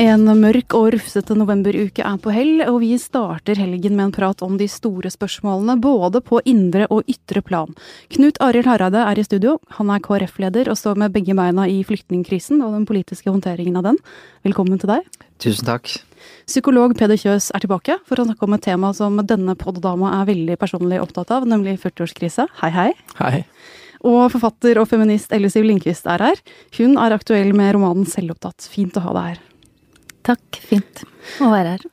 En mørk og rufsete novemberuke er på hell, og vi starter helgen med en prat om de store spørsmålene, både på indre og ytre plan. Knut Arild Hareide er i studio. Han er KrF-leder og står med begge beina i flyktningkrisen og den politiske håndteringen av den. Velkommen til deg. Tusen takk. Psykolog Peder Kjøs er tilbake for å snakke om et tema som denne poddama er veldig personlig opptatt av, nemlig 40-årskrise. Hei, hei. Hei. Og forfatter og feminist Elle Siv Lindqvist er her. Hun er aktuell med romanen Selvopptatt. Fint å ha deg her. Takk. Fint å være her.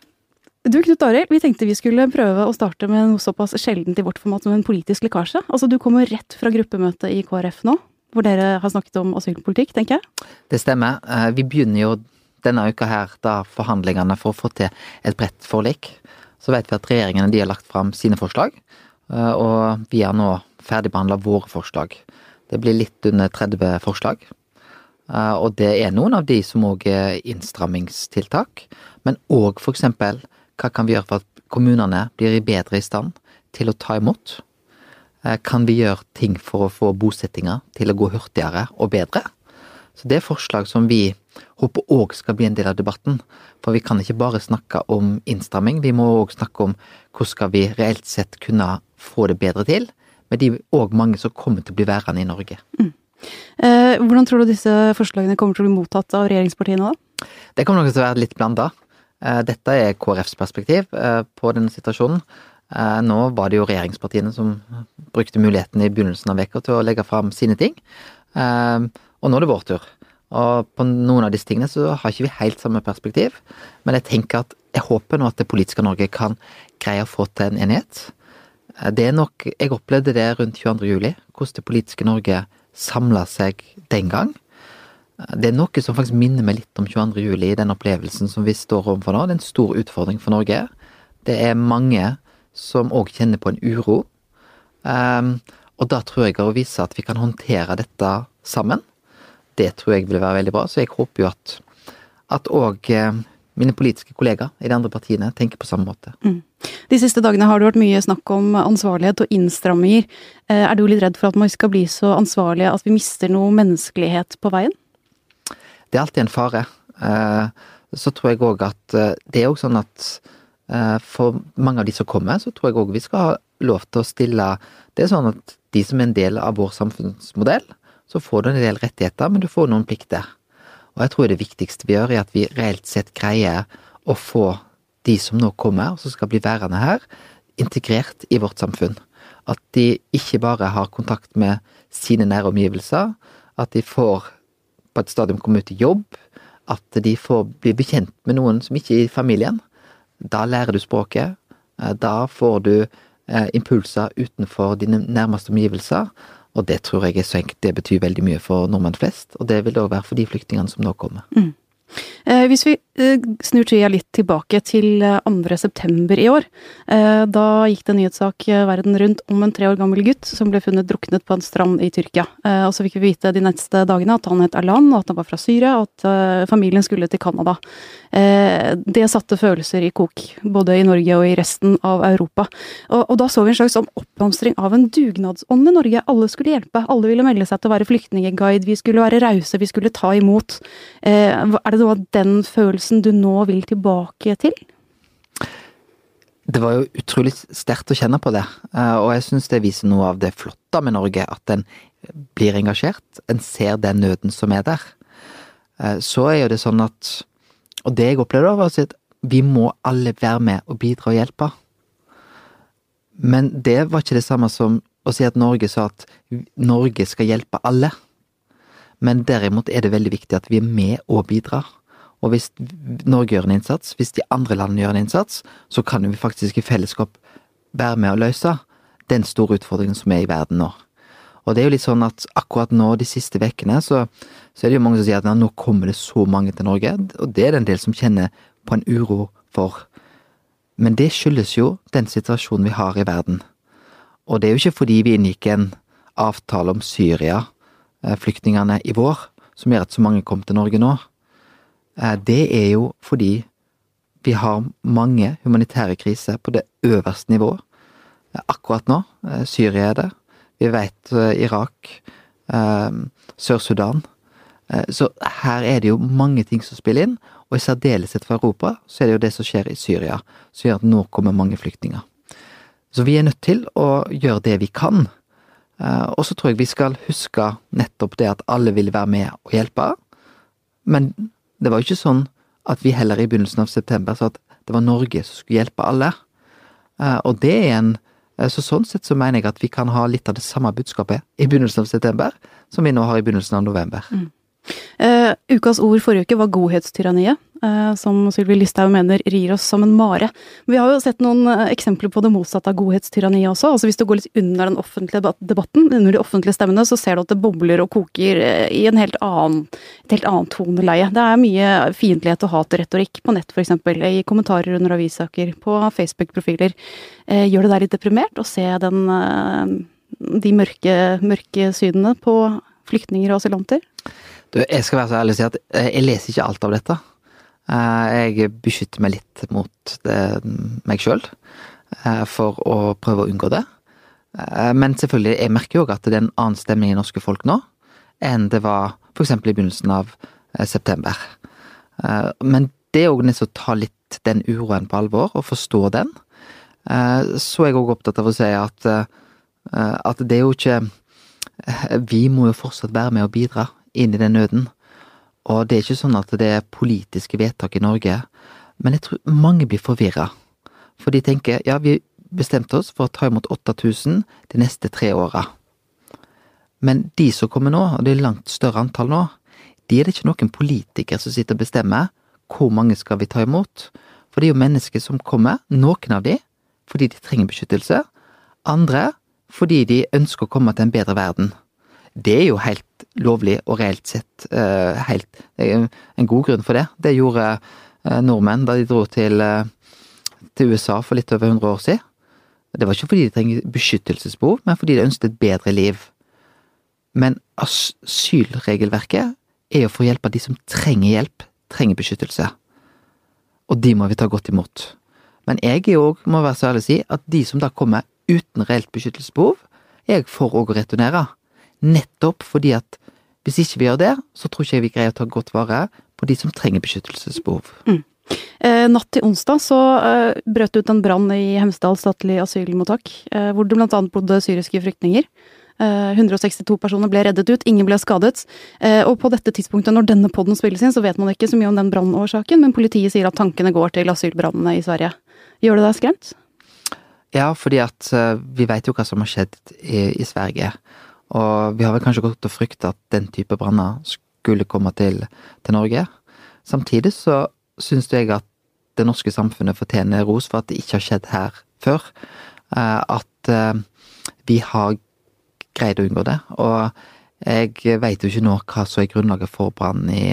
Du Knut Arild, vi tenkte vi skulle prøve å starte med noe såpass sjeldent i vårt format som en politisk lekkasje. Altså Du kommer rett fra gruppemøtet i KrF nå, hvor dere har snakket om asylpolitikk, tenker jeg? Det stemmer. Eh, vi begynner jo denne uka her da forhandlingene for å få til et bredt forlik. Så vet vi at regjeringene de har lagt fram sine forslag, eh, og vi har nå ferdigbehandla våre forslag. Det blir litt under 30 forslag. Eh, og det er noen av de som òg er innstrammingstiltak, men òg eksempel hva kan vi gjøre for at kommunene blir bedre i stand til å ta imot? Eh, kan vi gjøre ting for å få bosettinga til å gå hurtigere og bedre? Så det er forslag som vi håper òg skal bli en del av debatten. For vi kan ikke bare snakke om innstramming, vi må òg snakke om hvordan skal vi reelt sett kunne få det bedre til, med de òg mange som kommer til å bli værende i Norge. Mm. Eh, hvordan tror du disse forslagene kommer til å bli mottatt av regjeringspartiene da? Det kommer nok til å være litt blanda. Eh, dette er KrFs perspektiv eh, på denne situasjonen. Nå var det jo regjeringspartiene som brukte muligheten i begynnelsen av veka til å legge fram sine ting. Og nå er det vår tur. Og på noen av disse tingene så har ikke vi helt samme perspektiv. Men jeg tenker at jeg håper nå at det politiske Norge kan greie å få til en enighet. Det er nok Jeg opplevde det rundt 22. juli, hvordan det politiske Norge samla seg den gang. Det er noe som faktisk minner meg litt om 22. juli, den opplevelsen som vi står overfor nå. Det er en stor utfordring for Norge. Det er mange som òg kjenner på en uro. Um, og da tror jeg å vise at vi kan håndtere dette sammen, det tror jeg vil være veldig bra. Så jeg håper jo at òg mine politiske kollegaer i de andre partiene tenker på samme måte. Mm. De siste dagene har det vært mye snakk om ansvarlighet og innstramminger. Eh, er du litt redd for at man skal bli så ansvarlige at vi mister noe menneskelighet på veien? Det er alltid en fare. Eh, så tror jeg òg at eh, det er òg sånn at for mange av de som kommer, så tror jeg òg vi skal ha lov til å stille Det er sånn at de som er en del av vår samfunnsmodell, så får du en del rettigheter, men du får noen plikter. Og jeg tror det viktigste vi gjør, er at vi reelt sett greier å få de som nå kommer, og som skal bli værende her, integrert i vårt samfunn. At de ikke bare har kontakt med sine nære omgivelser, at de får på et stadium komme ut i jobb, at de får bli bekjent med noen som ikke er i familien. Da lærer du språket. Eh, da får du eh, impulser utenfor dine nærmeste omgivelser. Og det tror jeg er så enkelt. Det betyr veldig mye for nordmenn flest. Og det vil det òg være for de flyktningene som nå kommer. Mm. Eh, hvis vi eh, snur tida litt tilbake til 2. Eh, september i år. Da gikk det nyhetssak verden rundt om en tre år gammel gutt som ble funnet druknet på en strand i Tyrkia. Og så fikk vi vite de neste dagene at han het Alan, og at han var fra Syria, og at familien skulle til Canada. Det satte følelser i kok, både i Norge og i resten av Europa. Og, da så vi en slags sånn oppblomstring av en dugnadsånd i Norge. Alle skulle hjelpe, alle ville melde seg til å være flyktningeguide, vi skulle være rause, vi skulle ta imot. Er det det av den følelsen du nå vil tilbake til? Det var jo utrolig sterkt å kjenne på det, eh, og jeg syns det viser noe av det flotte med Norge. At en blir engasjert, en ser den nøden som er der. Eh, så er jo det sånn at Og det jeg opplevde, var at vi må alle være med og bidra og hjelpe. Men det var ikke det samme som å si at Norge sa at Norge skal hjelpe alle. Men derimot er det veldig viktig at vi er med og bidrar. Og hvis Norge gjør en innsats, hvis de andre landene gjør en innsats, så kan vi faktisk i fellesskap være med å løse den store utfordringen som er i verden nå. Og det er jo litt sånn at akkurat nå, de siste ukene, så, så, er det jo mange som sier at nå kommer det så mange til Norge, og det er det en del som kjenner på en uro for. Men det skyldes jo den situasjonen vi har i verden. Og det er jo ikke fordi vi inngikk en avtale om Syria, flyktningene, i vår, som gjør at så mange kom til Norge nå. Eh, det er jo fordi vi har mange humanitære kriser på det øverste nivået eh, akkurat nå. Eh, Syria er det. Vi vet Irak. Sør-Sudan. Så her er det jo mange ting som spiller inn, Og i særdeleshet for Europa, så er det jo det som skjer i Syria, som gjør at nå kommer mange flyktninger. Så vi er nødt til å gjøre det vi kan. Eh, og så tror jeg vi skal huske nettopp det at alle ville være med og hjelpe. Men det var jo ikke sånn at vi heller i begynnelsen av september sa at det var Norge som skulle hjelpe alle. Eh, og det er en eh, Så sånn sett så mener jeg at vi kan ha litt av det samme budskapet i begynnelsen av september som vi nå har i begynnelsen av november. Mm. Uh, ukas ord forrige uke var godhetstyranniet, uh, som Sylvi Listhaug mener rir oss som en mare. Vi har jo sett noen uh, eksempler på det motsatte av godhetstyranniet også. altså Hvis du går litt under den offentlige debatten, under de offentlige stemmene, så ser du at det bobler og koker i en helt annen, et helt annet toneleie. Det er mye fiendtlighet og hatretorikk på nett, f.eks. I kommentarer under avissaker, på Facebook-profiler. Gjør det deg litt deprimert å se den, de mørke, mørke synene på flyktninger og asylanter? Du, jeg skal være så ærlig å si at eh, jeg leser ikke alt av dette. Eh, jeg beskytter meg litt mot det, meg sjøl eh, for å prøve å unngå det. Men selvfølgelig, jeg merker jo at det er en annen stemning i norske folk nå enn det var f.eks. i begynnelsen av september. Men det er òg nesten å ta litt den uroen på alvor, og forstå den. Så er jeg òg opptatt av å si at, at det er jo ikke Vi må jo fortsatt være med og bidra inn i den nøden. Og det er ikke sånn at det er politiske vedtak i Norge, men jeg tror mange blir forvirra. For de tenker ja, vi bestemte oss for å ta imot 8000 de neste tre åra. Men de som kommer nå, og det er langt større antall nå, de er det ikke noen politikere som sitter og bestemmer hvor mange skal vi ta imot. For det er jo mennesker som kommer, noen av de fordi de trenger beskyttelse, andre fordi de ønsker å komme til en bedre verden. Det er jo helt lovlig og reelt sett uh, helt en god grunn for det. Det gjorde uh, nordmenn da de dro til, uh, til, USA for litt over 100 år siden. Det var ikke fordi de trenger beskyttelsesbehov, men fordi de ønsket et bedre liv. Men asylregelverket er jo for å hjelpe de som trenger hjelp, trenger beskyttelse. Og de må vi ta godt imot. Men jeg er òg, må være så ærlig å si, at de som da kommer uten reelt beskyttelsesbehov, er jeg for å returnere. Nettopp fordi at hvis ikke vi gjør det, så tror ikke jeg vi greier å ta godt vare på de som trenger beskyttelsesbehov. Mm. Eh, natt til onsdag så eh, brøt det ut en brann i Hemsedal statlig asylmottak, eh, hvor det annet bodde syriske flyktninger. 162 eh, personer ble reddet ut, ingen ble skadet. Og på dette tidspunktet, når denne poden spilles inn, så vet man ikke så mye om den brannårsaken, men politiet sier at tankene går til asylbrannene i Sverige. Gjør det deg skremt? Ja, fordi at vi veit jo hva som har skjedd i, i Sverige. Og vi har vel kanskje gått og frykta at den type branner skulle komme til, til Norge. Samtidig så syns jeg at det norske samfunnet fortjener ros for at det ikke har skjedd her før. Eh, at eh, vi har greid å unngå det. Og jeg veit jo ikke nå hva som er grunnlaget for brannen i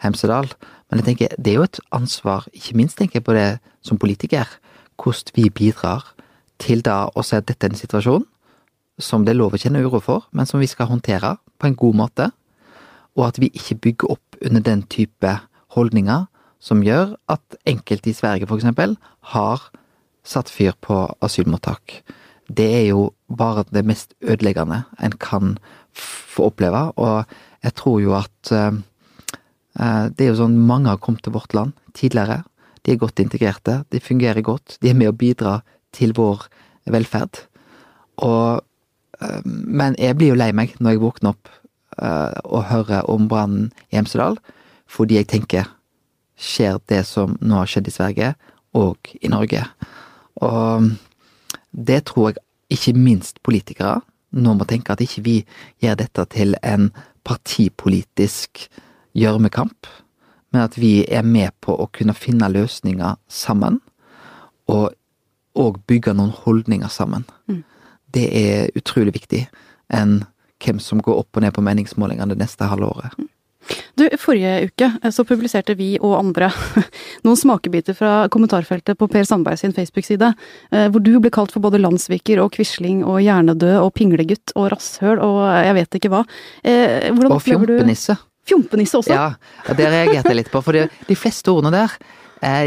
Hemsedal, men jeg tenker det er jo et ansvar, ikke minst tenker jeg på det som politiker, hvordan vi bidrar til da å se at dette er en situasjon som det er lov å kjenne uro for, men som vi skal håndtere på en god måte. Og at vi ikke bygger opp under den type holdninger som gjør at enkelte i Sverige eksempel har satt fyr på asylmottak. Det er jo bare det mest ødeleggende en kan få oppleve, og jeg tror jo at uh, det er jo sånn mange har kommet til vårt land tidligere. De er godt integrerte, de fungerer godt, de er med å bidra til vår velferd. Og Eh, men jeg blir jo lei meg når jeg våkner opp uh, og hører om brannen i Hemsedal, fordi jeg tenker skjer det som nå har skjedd i Sverige, og i Norge? Og det tror jeg ikke minst politikere nå må tenke at ikke vi gjør dette til en partipolitisk gjørmekamp, men at vi er med på å kunne finne løsninger sammen, og, og bygge noen holdninger sammen. Mm det er utrolig viktig enn hvem som går opp og ned på meningsmålingene det neste halve året. Du, Forrige uke eh, så publiserte vi og andre noen smakebiter fra kommentarfeltet på Per Sandberg sin Facebook-side, eh, hvor du ble kalt for både landssviker og quisling og hjernedød og pinglegutt og rasshøl og jeg vet ikke hva. Eh, hvordan og fjompenisse. Fjompenisse også? Ja, det reagerte jeg litt på. For de fleste ordene der,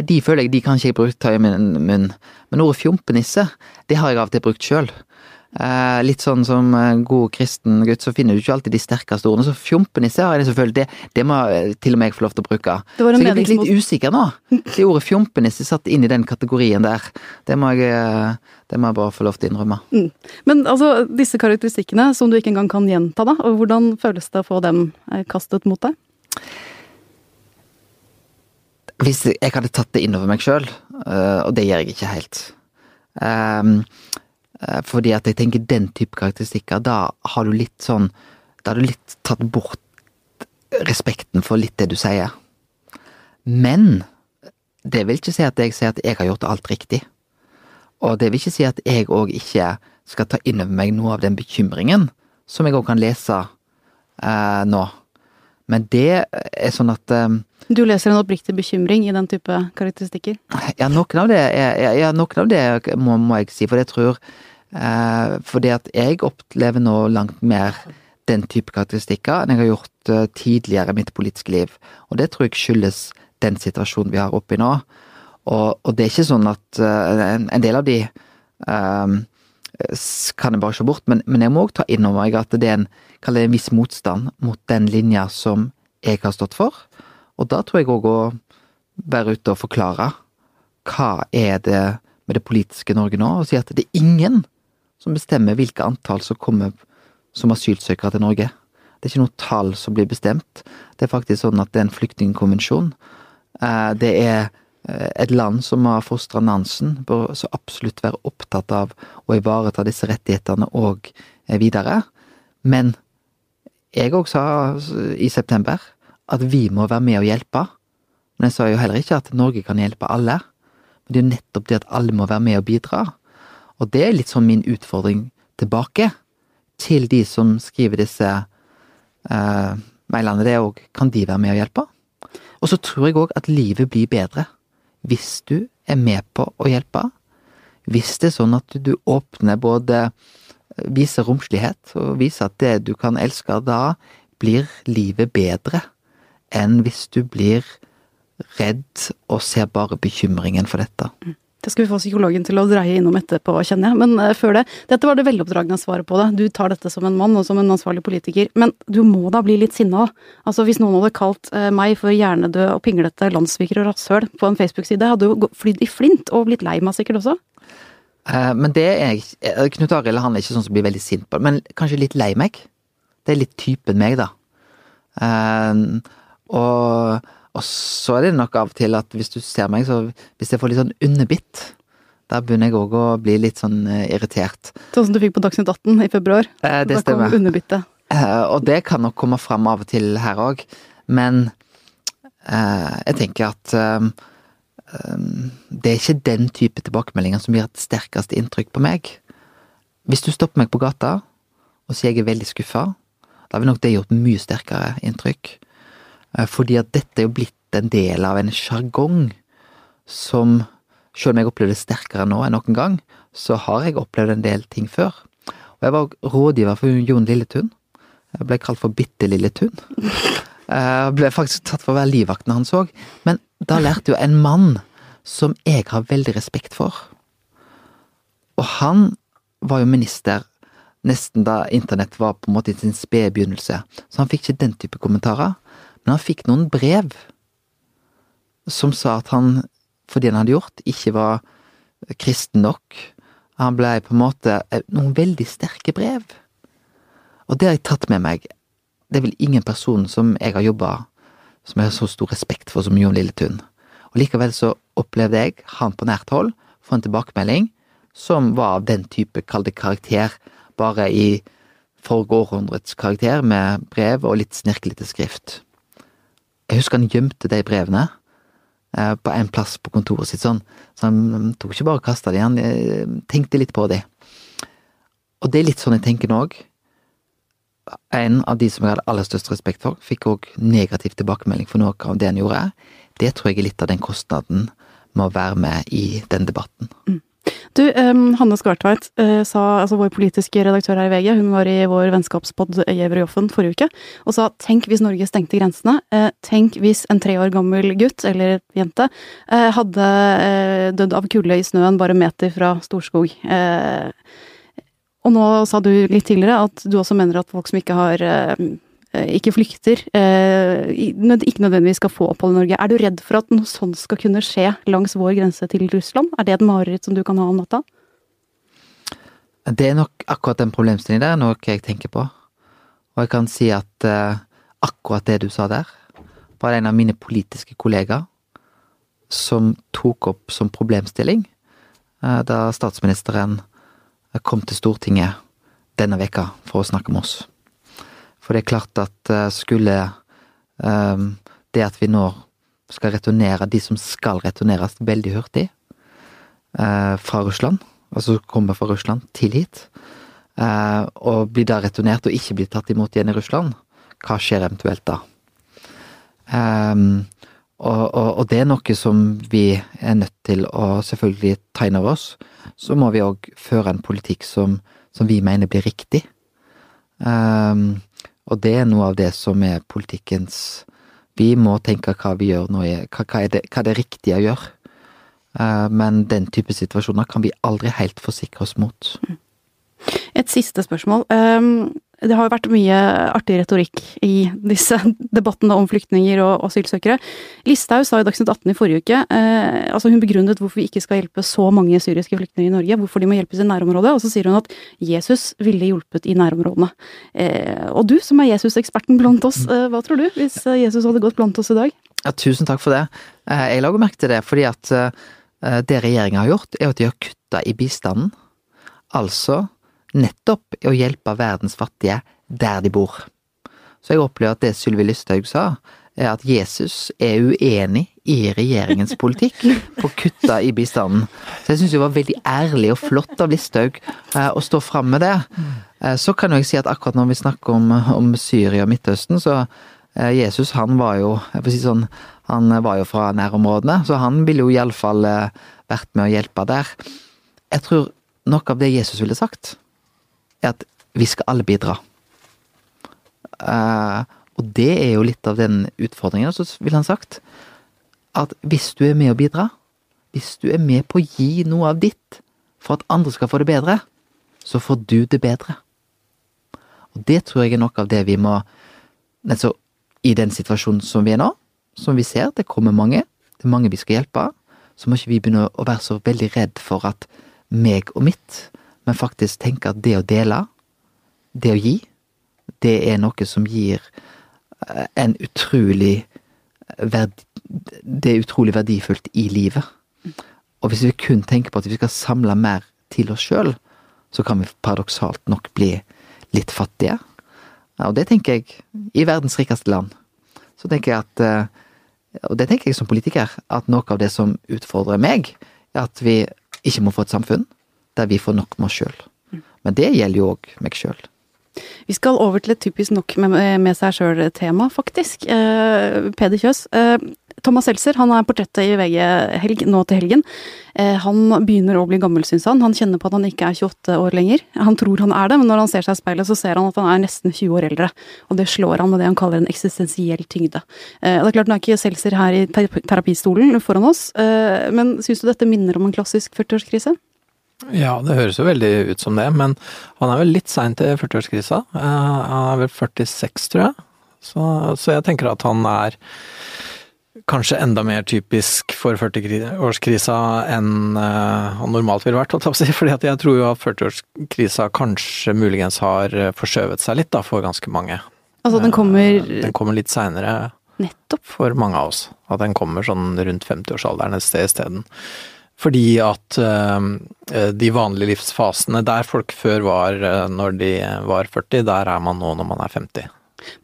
de føler jeg de kan ikke jeg bruke ta i min munn. Men ordet fjompenisse, det har jeg av og til brukt sjøl. Eh, litt sånn som god kristen gutt, så finner du ikke alltid de sterkeste ordene. Så fjompenisse har jeg selvfølgelig, det, det må til og med jeg få lov til å bruke. Det var så jeg er blitt litt usikker nå. Det ordet fjompenisse satt inn i den kategorien der. Det må jeg, eh, det må jeg bare få lov til å innrømme. Men altså, disse karakteristikkene som du ikke engang kan gjenta, da, og hvordan føles det å få dem eh, kastet mot deg? Hvis jeg hadde tatt det innover meg sjøl, og det gjør jeg ikke helt eh, Fordi at jeg tenker den type karakteristikker, da har du litt sånn Da har du litt tatt bort respekten for litt det du sier. Men det vil ikke si at jeg sier at jeg har gjort alt riktig. Og det vil ikke si at jeg òg ikke skal ta inn over meg noe av den bekymringen som jeg òg kan lese eh, nå. Men det er sånn at eh, Du leser en oppriktig bekymring i den type karakteristikker. Ja, noen av det, er, ja, noen av det må, må jeg si, for jeg tror eh, Fordi at jeg opplever nå langt mer den type karakteristikker enn jeg har gjort eh, tidligere i mitt politiske liv. Og det tror jeg skyldes den situasjonen vi har oppi nå. Og, og det er ikke sånn at eh, en, en del av de eh, kan jeg bare se bort, men, men jeg må òg ta inn over meg at det er en, det en viss motstand mot den linja som jeg har stått for. Og da tror jeg òg å være ute og forklare hva er det med det politiske Norge nå, og si at det er ingen som bestemmer hvilke antall som kommer som asylsøkere til Norge. Det er ikke noe tall som blir bestemt. Det er faktisk sånn at det er en flyktningkonvensjon. Eh, Det er eh, et land som har fostra Nansen, bør så absolutt være opptatt av å ivareta disse rettighetene og eh, videre. Men jeg òg sa i september at vi må være med og hjelpe. Men jeg sa jo heller ikke at Norge kan hjelpe alle. Men det er jo nettopp det at alle må være med og bidra. Og det er litt sånn min utfordring tilbake til de som skriver disse eh, mailene. Det er òg Kan de være med og hjelpe? Og så tror jeg òg at livet blir bedre hvis du er med på å hjelpe. Hvis det er sånn at du åpner både Viser romslighet og viser at det du kan elske, da blir livet bedre enn hvis du blir redd og ser bare bekymringen for dette. Det skal vi få psykologen til å dreie innom etterpå, kjenner jeg. Men eh, før det, dette var det veloppdragne svaret på det. Du tar dette som en mann og som en ansvarlig politiker. Men du må da bli litt sinna, da. Altså, hvis noen hadde kalt eh, meg for hjernedød og pinglete landssviker og rasshøl på en Facebook-side, hadde jo flydd i flint og blitt lei meg sikkert også. Eh, Men det er jeg Knut Arild er ikke sånn som blir veldig sint på det, men kanskje litt lei meg. Det er litt typen meg, da. Eh, og, og så er det nok av og til at hvis du ser meg, så hvis jeg får litt sånn underbitt, da begynner jeg òg å bli litt sånn eh, irritert. Sånn som du fikk på Dagsnytt 18 i februar. Eh, det da kom stemmer. Eh, og det kan nok komme fram av og til her òg, men eh, jeg tenker at eh, eh, det er ikke den type tilbakemeldinger som gjør et sterkest inntrykk på meg. Hvis du stopper meg på gata og sier jeg er veldig skuffa, da vil nok det gjort mye sterkere inntrykk. Eh, Fordi at dette er jo blitt en del av en sjargong som selv om jeg opplever det sterkere nå enn noen gang, så har jeg opplevd en del ting før. Og jeg var rådgiver for Jon Lilletun. Jeg ble kalt for Bitte Lilletun. Jeg ble faktisk tatt for å være livvakten hans òg. Men da lærte jo en mann som jeg har veldig respekt for. Og han var jo minister nesten da internett var på en måte i sin spede begynnelse, så han fikk ikke den type kommentarer. Men han fikk noen brev som sa at han, for det han hadde gjort, ikke var kristen nok. Han ble på en måte eh, noen veldig sterke brev. Og det har jeg tatt med meg. Det er vel ingen person som jeg har jobba som jeg har så stor respekt for som Jon Lilletun. Og likevel så opplevde jeg han på nært hold få en tilbakemelding som var av den type, kall det karakter, bare i forrige århundrets karakter, med brev og litt snirklete skrift. Jeg husker han gjemte de brevene eh, på en plass på kontoret sitt, sånn, så han tok ikke bare og kasta de, han eh, tenkte litt på de. Og det er litt sånn jeg tenker nå òg. En av de som jeg hadde aller størst respekt for, fikk òg negativ tilbakemelding for noe av det han gjorde. Det tror jeg er litt av den kostnaden med å være med i den debatten. Du, um, Hanne Skartveit uh, sa, altså vår politiske redaktør her i VG, hun var i vår vennskapspod Gjever i Joffen forrige uke, og sa tenk hvis Norge stengte grensene. Uh, tenk hvis en tre år gammel gutt, eller jente, uh, hadde eh, dødd av kulde i snøen bare meter fra Storskog. Eh, Og nå sa du litt tidligere at du også mener at folk som ikke har ikke flykter, ikke nødvendigvis skal få opphold i Norge. Er du redd for at noe sånt skal kunne skje langs vår grense til Russland? Er det et mareritt som du kan ha om natta? Det er nok akkurat den problemstillingen der, noe jeg tenker på. Og jeg kan si at akkurat det du sa der, var en av mine politiske kollegaer som tok opp som problemstilling eh, da statsministeren kom til Stortinget denne veka for å snakke med oss. For det er klart at eh, skulle um, det at vi nå skal returnere de som skal returneres veldig hurtig fra Russland, altså kommer fra Russland til hit, og blir da returnert og ikke blir tatt imot igjen i Russland, hva skjer eventuelt da? Um, og, og, og, det er noe som vi er nødt til å selvfølgelig ta inn over oss. Så må vi òg føre en politikk som, som, vi mener blir riktig. Um, og det er noe av det som er politikkens Vi må tenke hva vi gjør nå, hva, er, det, hva er det riktige å gjøre. Uh, men den type situasjoner kan vi aldri helt forsikre oss mot. Et siste spørsmål. Um det har jo vært mye artig retorikk i disse debattene om flyktninger og asylsøkere. Listhaug sa i Dagsnytt 18 i forrige uke eh, altså Hun begrunnet hvorfor vi ikke skal hjelpe så mange syriske flyktninger i Norge, hvorfor de må hjelpes i nærområdet, og så sier hun at Jesus ville hjulpet i nærområdene. Eh, og du som er Jesus-eksperten blant oss, eh, hva tror du hvis eh, Jesus hadde gått blant oss i dag? Ja, tusen takk for det. Eh, jeg lager merke til det fordi at eh, det regjeringa har gjort, er at de har kutta i bistanden. Altså nettopp i å hjelpe verdens fattige der de bor. Så jeg opplever at det Sylvi Lysthaug sa, er at Jesus er uenig i regjeringens politikk på å kutte i bistanden. Så jeg syns det var veldig ærlig og flott av Listhaug eh, å stå fram med det. Eh, så kan jeg si at akkurat når vi snakker om, om Syria og Midtøsten, så eh, Jesus han var jo sånn, han var jo fra nærområdene, så han ville jo iallfall vært med å hjelpe der. Jeg tror noe av det Jesus ville sagt, er at vi skal alle bidra. Uh, og det er jo litt av den utfordringen. Så ville han sagt at hvis du er med å bidra, hvis du er med på å gi noe av ditt for at andre skal få det bedre, så får du det bedre. Og det tror jeg er noe av det vi må altså, I den situasjonen som vi er nå, som vi ser, det kommer mange, det er mange vi skal hjelpe, så må ikke vi begynne å være så veldig redd for at meg og mitt men faktisk tenke at det å dele, det å gi, det er noe som gir eh, en utrolig verdi, Det er utrolig verdifullt i livet. Og hvis vi kun tenker på at vi skal samle mer til oss sjøl, så kan vi paradoksalt nok bli litt fattige. Og det tenker jeg, i verdens rikeste land, så tenker jeg at eh, Og det tenker jeg som politiker, at noe av det som utfordrer meg, er at vi ikke må få et samfunn der vi får nok med oss sjøl. Men det gjelder jo òg meg sjøl. Vi skal over til et typisk nok med, med seg sjøl-tema, faktisk. Eh, Peder Kjøs. Eh, Thomas Seltzer han er portrettet i VG helg, nå til helgen. Eh, han begynner å bli gammel, syns han. Han kjenner på at han ikke er 28 år lenger. Han tror han er det, men når han ser seg i speilet, så ser han at han er nesten 20 år eldre. Og det slår han med det han kaller en eksistensiell tyngde. Eh, det er klart, Nå er ikke Seltzer her i terapistolen foran oss, eh, men syns du dette minner om en klassisk 40-årskrise? Ja, det høres jo veldig ut som det, men han er vel litt sein til 40-årskrisa. Uh, han er vel 46, tror jeg. Så, så, jeg tenker at han er kanskje enda mer typisk for 40-årskrisa enn uh, han normalt ville vært, holdt jeg Fordi jeg tror jo at 40-årskrisa kanskje muligens har eh, forskjøvet seg litt da, for ganske mange. Altså den kommer Den kommer litt seinere. Nettopp. For mange av oss. At den kommer sånn rundt 50-årsalderen et sted isteden. Fordi at uh, de vanlige livsfasene der folk før var uh, når de var 40, der er man nå når man er 50.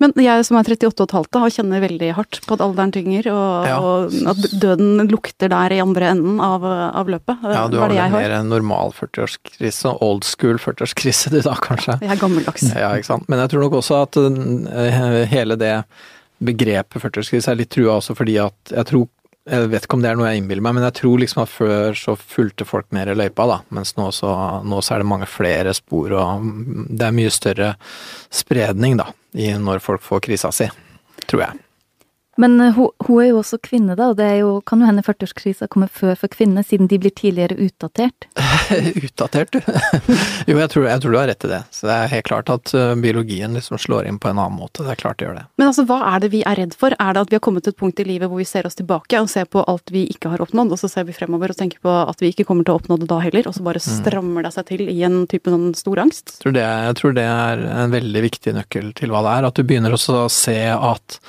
Men jeg som er 38 og et og kjenner veldig hardt på at alderen tynger, og, ja. og, at døden lukter der i andre enden av, av løpet. Ja, du har vel mer normal 40-årskrise, old school 40-årskrise du da, kanskje. Jeg er gammeldags. Ja, ikke sant. Men jeg tror nok også at uh, hele det begrepet 40-årskrise er litt trua også fordi at jeg tror jeg vet ikke om det er noe jeg innbiller meg, men jeg tror liksom at før så fulgte folk mer i løypa, da. Mens nå så, nå så, er det mange flere spor, og det er mye større spredning, da, i når folk får krisa si. Tror jeg. Men eh, hun, hun er jo også kvinne, da, og det er jo, kan jo hende 40-årskrisa kommer før for kvinner, siden de blir tidligere utdatert. Utdatert, du. jo, jeg tror, jeg tror du har rett i det. Så det er helt klart at uh, biologien liksom slår inn på en annen måte. Det er klart det gjør det. Men altså, hva er det vi er redd for? Er det at vi har kommet til et punkt i livet hvor vi ser oss tilbake og ser på alt vi ikke har oppnådd, og så ser vi fremover og tenker på at vi ikke kommer til å oppnå det da heller, og så bare strammer det seg til i en type noen stor angst? Jeg tror, det, jeg tror det er en veldig viktig nøkkel til hva det er. At du begynner også å se at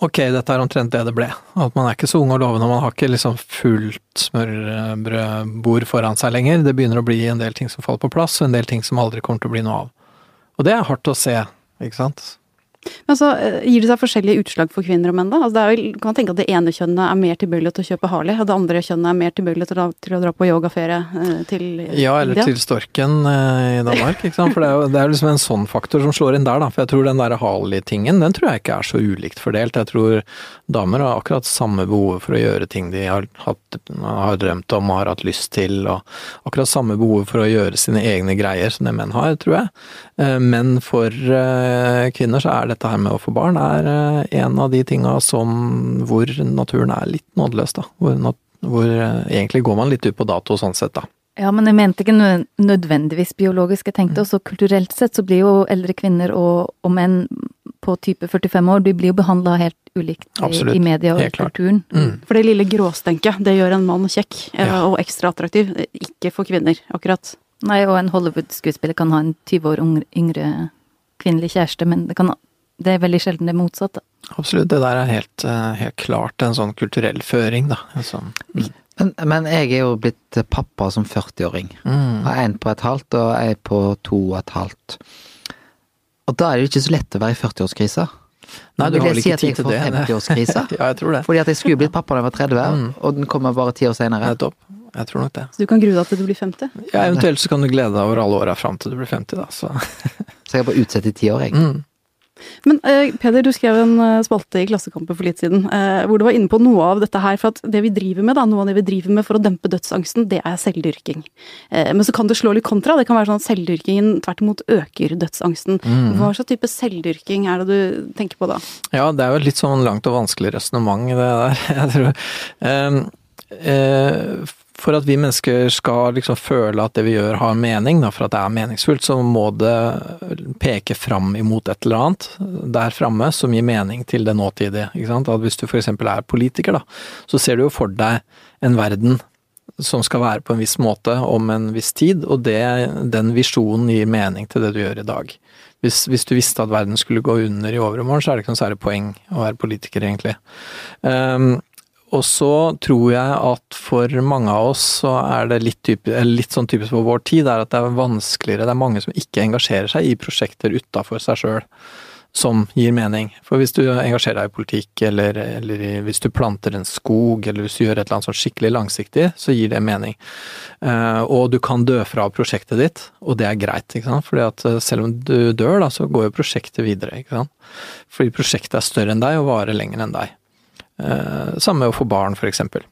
ok, dette er omtrent det det ble. At man er ikke så ung og lovende, man har ikke liksom fullt smørbrødbord foran seg lenger. Det begynner å bli en del ting som faller på plass, og en del ting som aldri kommer til å bli noe av. Og det er hardt å se, ikke sant. Men så eh, Gir det seg forskjellige utslag for kvinner og menn, da? Altså vel, kan man tenke at det ene kjønnet er mer tilbøyelig til å kjøpe Harley, og det andre kjønnet er mer tilbøyelig til, til å dra på yogaferie eh, til Ja, eller India? til Storken eh, i Danmark, ikke sant. For det er jo det er liksom en sånn faktor som slår inn der, da. For jeg tror den der Harley-tingen, den tror jeg ikke er så ulikt fordelt. Jeg tror damer har akkurat samme behov for å gjøre ting de har, hatt, har drømt om og har hatt lyst til, og akkurat samme behov for å gjøre sine egne greier som det menn har, tror jeg. Eh, Men for eh, kvinner så er dette her med å få barn er eh, en av de tinga som hvor naturen er litt nådeløs, da. Hvor, hvor egentlig går man litt ut på dato sånn sett, da. Ja, men jeg mente ikke nødvendigvis biologisk. Jeg tenkte også kulturelt sett så blir jo eldre kvinner og, og menn på type 45 år, de blir jo behandla helt ulikt i, Absolutt. i media og i kulturen. Mm. For det lille gråstenket, det gjør en mann kjekk Ja. og ekstra attraktiv. Ikke for kvinner, akkurat. Nei, og en Hollywood-skuespiller kan ha en 20 år yngre kvinnelig kjæreste, men det, kan, det er veldig sjelden det motsatte. Absolutt, det der er helt, eh, helt klart en sånn kulturell føring, da. Altså, mm. Men, men jeg er jo blitt pappa som 40-åring. Mm. Har en på et halvt og ei på to og et halvt. Og da er det jo ikke så lett å være i 40-årskrisa. Nei, du har vel ikke si ikke Vil jeg tid til får det. 50-årskrisa? ja, jeg tror det. Fordi at jeg skulle blitt pappa da jeg var 30, Mm. og den kommer bare ti år senere. Nettopp. Jeg tror nok det. Så du kan grue deg til du blir 50. Ja, eventuelt så kan du glede deg over alle åra fram til du blir 50, da. Så. Så jeg bare utsetter i ti år, jeg. Mm. Men eh, Peder, du skrev en eh, spalte i Klassekampen for litt siden eh, hvor du var inne på noe av dette her. For at det vi driver med, da, noe av det vi driver med for å dempe dødsangsten, det er selvdyrking. Eh, men så kan det slå litt kontra. Det kan være sånn at selvdyrkingen tvert imot øker dødsangsten. Mm. Hva slags type selvdyrking er det du tenker på da? Ja, det er jo et litt sånn langt og vanskelig resonnement, det der. Jeg tror Ehm, eh, For at vi mennesker skal liksom føle at det vi gjør har mening, da, for at det er meningsfullt, så må det peke fram imot et eller annet der framme som gir mening til det nåtidige. Ikke sant? At hvis du f.eks. er politiker, da, så ser du jo for deg en verden som skal være på en viss måte om en viss tid, og det, den visjonen gir mening til det du gjør i dag. Hvis, hvis du visste at verden skulle gå under i overmorgen, så er det ikke noe særlig poeng å være politiker, egentlig. Um, og så tror jeg at for mange av oss så er det litt, type, litt sånn typisk for vår tid, er at det er vanskeligere, det er mange som ikke engasjerer seg i prosjekter utafor seg sjøl som gir mening. For hvis du engasjerer deg i politikk, eller, eller hvis du planter en skog, eller hvis du gjør et eller annet sånn skikkelig langsiktig, så gir det mening. Eh, og du kan dø fra prosjektet ditt, og det er greit, ikke sant. Fordi at eh, selv om du dør, da, så går jo prosjektet videre, ikke sant. Fordi prosjektet er større enn deg og varer lenger enn deg. Eh, samme med å få barn, eksempel.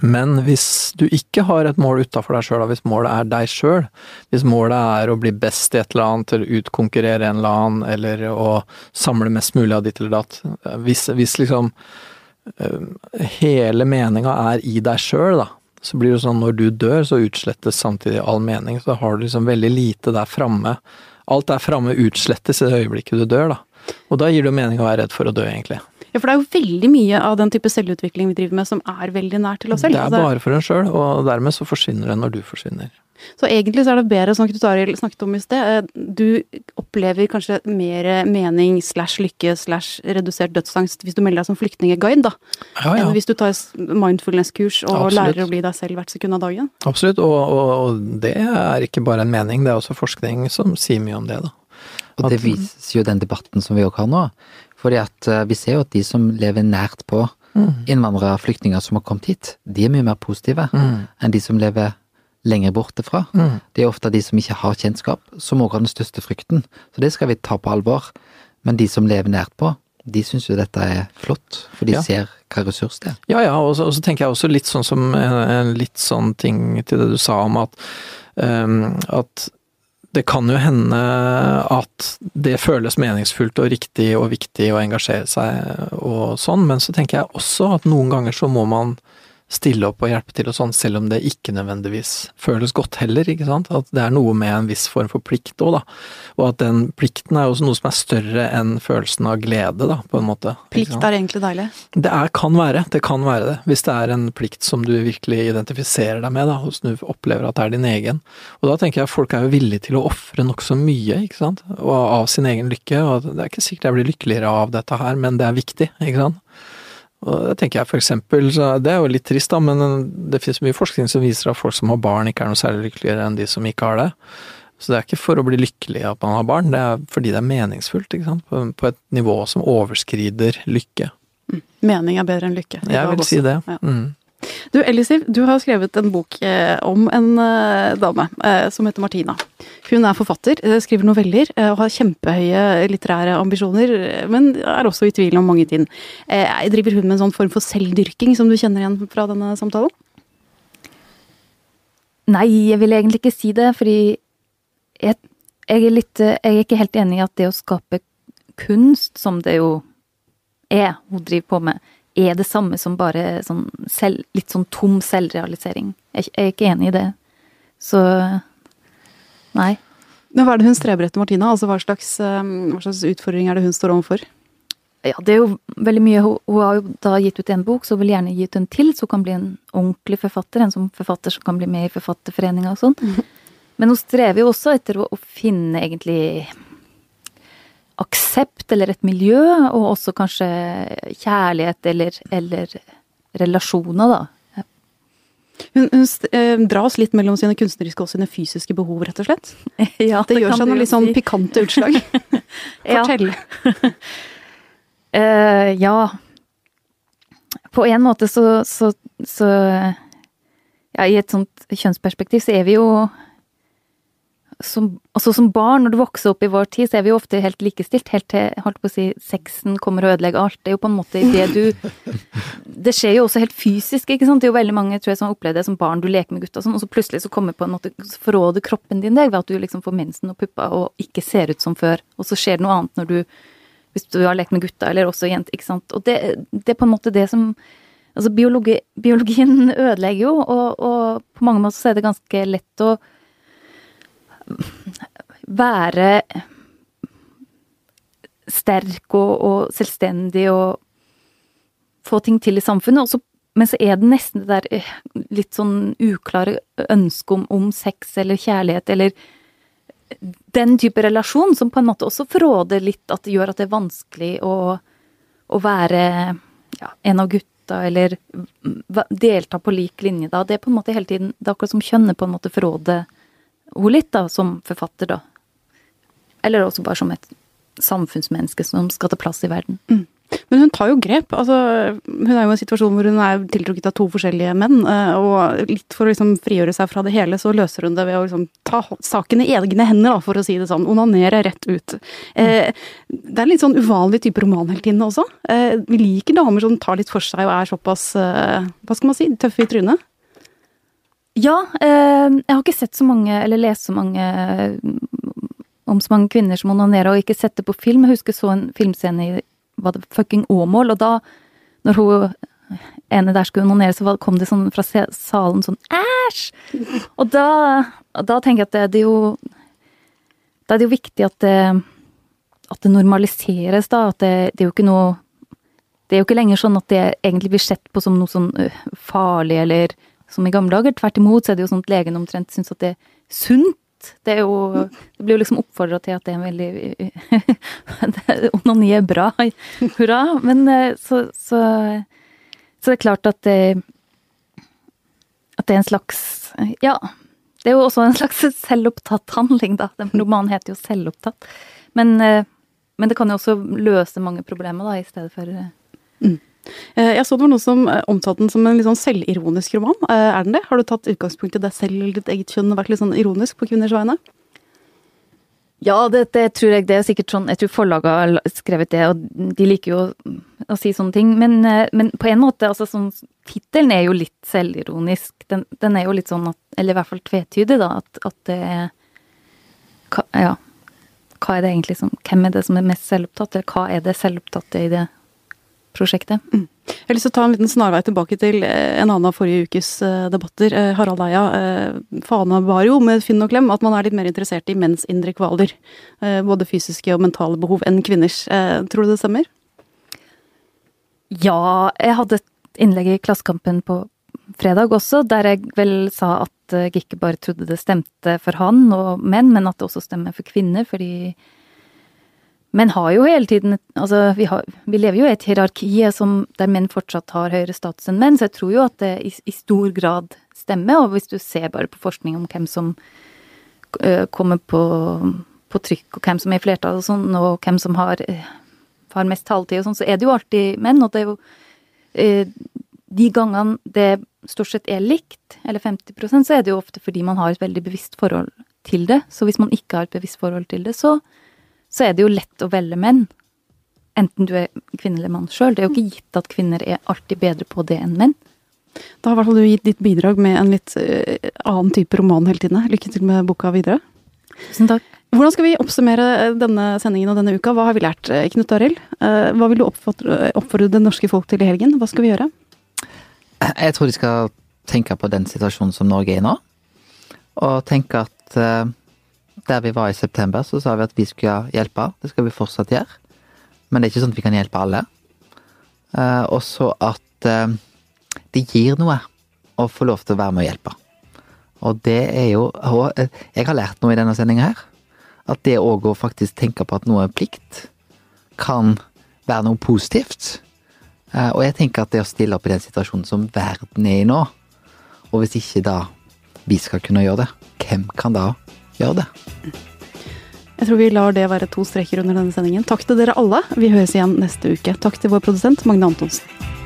Men hvis du ikke har et mål utafor deg sjøl, hvis målet er deg sjøl, hvis målet er å bli best i et eller annet, eller utkonkurrere en eller annen, eller å samle mest mulig av ditt eller datt eh, Hvis, hvis liksom eh, hele meninga er i deg sjøl, da, så blir det sånn når du dør, så utslettes samtidig all mening. Så har du liksom veldig lite der framme. Alt der framme utslettes i det øyeblikket du dør, da. Og da gir det jo mening å være redd for å dø, egentlig. Ja, for det er jo veldig mye av den type selvutvikling vi driver med som er veldig nær til oss selv. Det er Altså, bare for en sjøl, og dermed så forsvinner det når du forsvinner. Så egentlig så er det bedre, som Knut Arild snakket om i sted, eh, du opplever kanskje mer mening slash lykke slash redusert dødsangst hvis du melder deg som flyktningeguide, da. Ja, ja. Enn hvis du tar mindfulness-kurs og Absolutt. lærer å bli deg selv hvert sekund av dagen. Absolutt, og, og, og det er ikke bare en mening, det er også forskning som sier mye om det, da. Og det viser jo den debatten som vi òg har nå. Fordi at eh, vi ser jo at de som lever nært på innvandrere og flyktninger som har kommet hit, de er mye mer positive Mm. enn de som lever lenger borte fra. Mm. Det er ofte de som ikke har kjennskap, som òg har den største frykten. Så det skal vi ta på alvor. Men de som lever nært på, de syns jo dette er flott, for de Ja. ser hva ressurs det er. Ja, ja, og så, og så tenker jeg også litt sånn som en, en litt sånn ting til det du sa om at, um, at det kan jo hende at det føles meningsfullt og riktig og viktig å engasjere seg og sånn, men så tenker jeg også at noen ganger så må man stille opp og hjelpe til og sånn, selv om det ikke nødvendigvis føles godt heller, ikke sant. At det er noe med en viss form for plikt òg, da. Og at den plikten er også noe som er større enn følelsen av glede, da, på en måte. Plikt er egentlig deilig? Det er, kan være, det kan være det. Hvis det er en plikt som du virkelig identifiserer deg med, da, og du opplever at det er din egen. Og da tenker jeg at folk er jo villige til å ofre nokså mye, ikke sant. Og av sin egen lykke. Og det er ikke sikkert jeg blir lykkeligere av dette her, men det er viktig, ikke sant. Og det tenker jeg for eksempel, så Det er jo litt trist, da, men det finnes mye forskning som viser at folk som har barn, ikke er noe særlig lykkeligere enn de som ikke har det. Så det er ikke for å bli lykkelig at man har barn, det er fordi det er meningsfullt, ikke sant. På, på et nivå som overskrider lykke. Mm. Mening er bedre enn lykke. Jeg vil si det. Ja. Mm. Du Elisiv, du har skrevet en bok eh, om en eh, dame eh, som heter Martina. Hun er forfatter, skriver noveller og har kjempehøye litterære ambisjoner, men er også i tvil om mange ting. Driver hun med en sånn form for selvdyrking som du kjenner igjen fra denne samtalen? Nei, jeg vil egentlig ikke si det, fordi jeg, jeg, er litt Jeg er ikke helt enig i at det å skape kunst, som det jo er hun driver på med, er det samme som bare sånn selv, litt sånn tom selvrealisering. Jeg, jeg, er ikke enig i det. Så nei. Men hva er det hun streber etter, Martina? Altså hva slags, hva slags utfordring er det hun står overfor? Ja, det er jo veldig mye. Hun, hun har jo da gitt ut en bok, så hun vil gjerne gi ut en til, så hun kan bli en ordentlig forfatter. En som forfatter som kan bli med i Forfatterforeninga og sånn. Mm. Men hun strever jo også etter å, å finne egentlig aksept eller et miljø, og også kanskje kjærlighet eller, eller relasjoner, da. Hun, hun eh, dras litt mellom sine kunstneriske og sine fysiske behov, rett og slett? Ja, det, det gjør seg noen litt sånn si. pikante utslag. Fortell. uh, ja. På en måte så, så, så ja, I et sånt kjønnsperspektiv så er vi jo som, altså som barn, når du vokser opp i vår tid, så er vi jo ofte helt likestilt. Helt til holdt på å si, sexen kommer og ødelegger alt. Det er jo på en måte det du Det skjer jo også helt fysisk, ikke sant. Det er jo veldig mange tror jeg, som opplever det som barn. Du leker med gutta og sånn, og så plutselig så kommer på en måte forråder kroppen din deg ved at du liksom får mensen og pupper og ikke ser ut som før. Og så skjer det noe annet når du Hvis du har lekt med gutta, eller også jenter, ikke sant. Og det, det er på en måte det som Altså, biologi, biologien ødelegger jo, og, og på mange måter så er det ganske lett å være sterk og, og, selvstendig og få ting til i samfunnet. Også, men så er det nesten det der eh, litt sånn uklare ønsket om, om, sex eller kjærlighet eller den type relasjon som på en måte også fråder litt at det gjør at det er vanskelig å, å være ja, en av gutta eller delta på lik linje da. Det er på en måte hele tiden Det er akkurat som kjønnet på en måte forråder henne litt, da, som forfatter, da. Eller også bare som et samfunnsmenneske som skal ta plass i verden. Mm. Men hun tar jo grep. altså Hun er jo i en situasjon hvor hun er tiltrukket av to forskjellige menn. Eh, og litt for å liksom frigjøre seg fra det hele, så løser hun det ved å liksom ta saken i egne hender, for å si det sånn. Onanere rett ut. Eh, det er en litt sånn uvanlig type romanheltinne også. Eh, vi liker damer som tar litt for seg og er såpass, eh, hva skal man si, tøffe i trynet. Ja, eh, jeg har ikke sett så mange, eller lest så mange om så mange kvinner som onanerer, og ikke sett det på film. Jeg husker så en filmscene i var det fucking Åmål, og da, når hun ene der skulle onanere, så kom det sånn fra salen sånn æsj! Og da, da tenker jeg at det, det, er jo Da er det jo viktig at det, at det normaliseres, da. At det, det er jo ikke noe Det er jo ikke lenger sånn at det egentlig blir sett på som noe sånn farlig eller som i gamle dager. Tvert imot så er det jo sånn at legen omtrent syns at det er sunt. Det, er jo, det blir jo liksom oppfordra til at det er en veldig Onani er bra, hurra. Men eh, så, så, så det er klart at det, at det er en slags Ja. Det er jo også en slags selvopptatt handling, da. Den romanen heter jo 'Selvopptatt'. Men, eh, men, det kan jo også løse mange problemer, da, i stedet for eh, mm. Eh, jeg så det var noen som eh, omtalte den som en litt sånn selvironisk roman. Eh, er den det? Har du tatt utgangspunkt i deg selv eller ditt eget kjønn og vært litt sånn ironisk på kvinners vegne? Ja, det, det, tror jeg det er sikkert sånn Jeg tror forlaget har skrevet det, og de liker jo å, si sånne ting. Men, men, på en måte, altså sånn Tittelen er jo litt selvironisk. Den, den, er jo litt sånn at Eller i hvert fall tvetydig, da. At, at det hva, ja, hva er det egentlig som Hvem er det som er mest selvopptatt, hva er det selvopptatte i det prosjektet? Mm. Jeg har lyst til å ta en liten snarvei tilbake til eh, en annen av forrige ukes eh, debatter. Eh, Harald Eia var jo med Finn og Klem at man er litt mer interessert i menns indre kvaler. Både fysiske og mentale behov enn kvinners. Tror du det stemmer? Ja, jeg hadde et innlegg i Klassekampen på fredag også, der jeg vel sa at jeg ikke bare trodde det stemte for han og menn, men at det også stemmer for kvinner, fordi menn har jo hele tiden Altså, vi, har, vi lever jo i et hierarki som, der menn fortsatt har høyere status enn menn, så jeg tror jo at det i, i stor grad stemmer, og hvis du ser bare på forskning om hvem som ø, kommer på, på, trykk, og hvem som er i flertall og sånn, og hvem som har, ø, har mest taletid og sånn, så er det jo alltid menn, og det er jo ø, de gangene det stort sett er likt, eller 50 så er det jo ofte fordi man har et veldig bevisst forhold til det. Så hvis man ikke har et bevisst forhold til det, så, så er det jo lett å velge menn. Enten du er kvinne eller mann sjøl. Det er jo ikke gitt at kvinner er alltid bedre på det enn menn. Da har i hvert fall du gitt ditt bidrag med en litt uh, annen type roman hele tiden. Lykke til med boka videre. Tusen takk. Hvordan skal vi oppsummere denne sendingen og denne uka? Hva har vi lært, eh, Knut Arild? Hva vil du oppfordre det norske folk til i helgen? Hva skal vi gjøre? Jeg tror de skal tenke på den situasjonen som Norge er i nå. Og tenke at uh, der vi var i september, så sa vi at vi skulle hjelpe. Det skal vi fortsatt gjøre. Men det er ikke sånn at vi kan hjelpe alle. Eh, og så at eh, det gir noe å få lov til å være med og hjelpe. Og det er jo og Jeg har lært noe i denne sendinga her. At det òg å faktisk tenke på at noe er plikt, kan være noe positivt. Eh, og jeg tenker at det å stille opp i den situasjonen som verden er i nå, og hvis ikke da vi skal kunne gjøre det, hvem kan da gjøre det? Jeg tror vi lar det være to streker under denne sendingen. Takk til dere alle. Vi høres igjen neste uke. Takk til vår produsent Magne Antonsen.